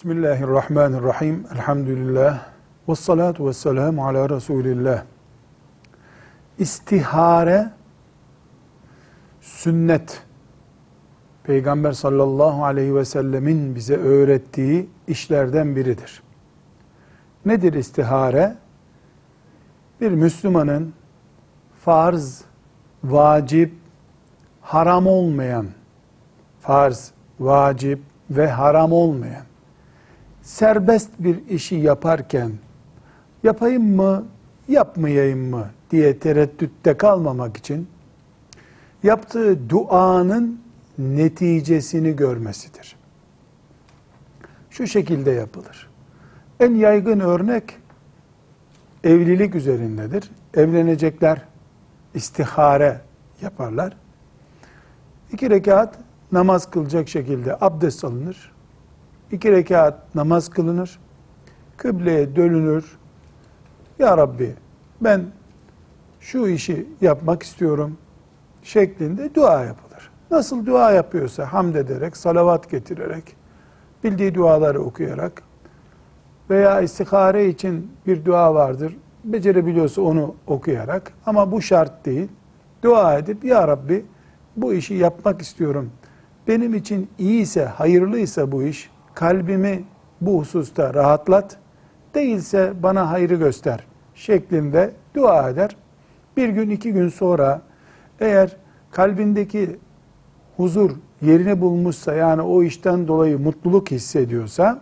Bismillahirrahmanirrahim. Elhamdülillah. Ve salatu ve selamu ala Resulillah. İstihare, sünnet, Peygamber sallallahu aleyhi ve sellemin bize öğrettiği işlerden biridir. Nedir istihare? Bir Müslümanın farz, vacip, haram olmayan, farz, vacip ve haram olmayan, serbest bir işi yaparken, yapayım mı, yapmayayım mı diye tereddütte kalmamak için, yaptığı duanın neticesini görmesidir. Şu şekilde yapılır. En yaygın örnek evlilik üzerindedir. Evlenecekler istihare yaparlar. İki rekat namaz kılacak şekilde abdest alınır. İki rekat namaz kılınır. Kıbleye dönülür. Ya Rabbi ben şu işi yapmak istiyorum şeklinde dua yapılır. Nasıl dua yapıyorsa hamd ederek, salavat getirerek, bildiği duaları okuyarak veya istihare için bir dua vardır. Becerebiliyorsa onu okuyarak ama bu şart değil. Dua edip Ya Rabbi bu işi yapmak istiyorum. Benim için iyiyse, hayırlıysa bu iş, kalbimi bu hususta rahatlat. Değilse bana hayrı göster şeklinde dua eder. Bir gün iki gün sonra eğer kalbindeki huzur yerini bulmuşsa yani o işten dolayı mutluluk hissediyorsa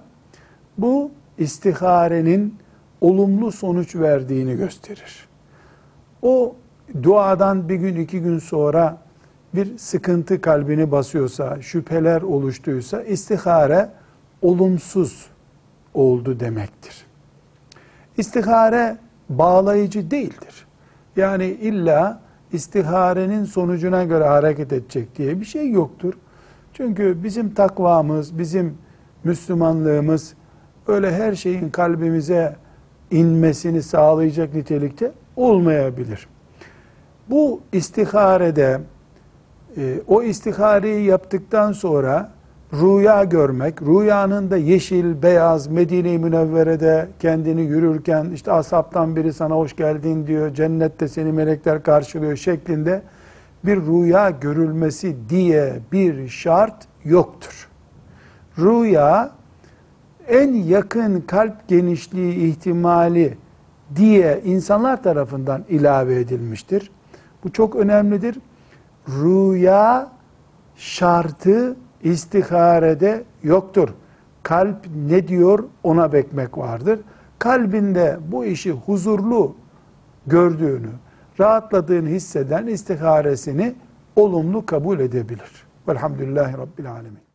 bu istiharenin olumlu sonuç verdiğini gösterir. O duadan bir gün iki gün sonra bir sıkıntı kalbini basıyorsa, şüpheler oluştuysa istihare olumsuz oldu demektir. İstihare bağlayıcı değildir. Yani illa istiharenin sonucuna göre hareket edecek diye bir şey yoktur. Çünkü bizim takvamız, bizim Müslümanlığımız öyle her şeyin kalbimize inmesini sağlayacak nitelikte olmayabilir. Bu istiharede e, o istihareyi yaptıktan sonra rüya görmek, rüyanın da yeşil, beyaz, Medine-i Münevvere'de kendini yürürken işte asaptan biri sana hoş geldin diyor, cennette seni melekler karşılıyor şeklinde bir rüya görülmesi diye bir şart yoktur. Rüya en yakın kalp genişliği ihtimali diye insanlar tarafından ilave edilmiştir. Bu çok önemlidir. Rüya şartı istiharede yoktur. Kalp ne diyor ona bekmek vardır. Kalbinde bu işi huzurlu gördüğünü, rahatladığını hisseden istiharesini olumlu kabul edebilir. Velhamdülillahi Rabbil Alemin.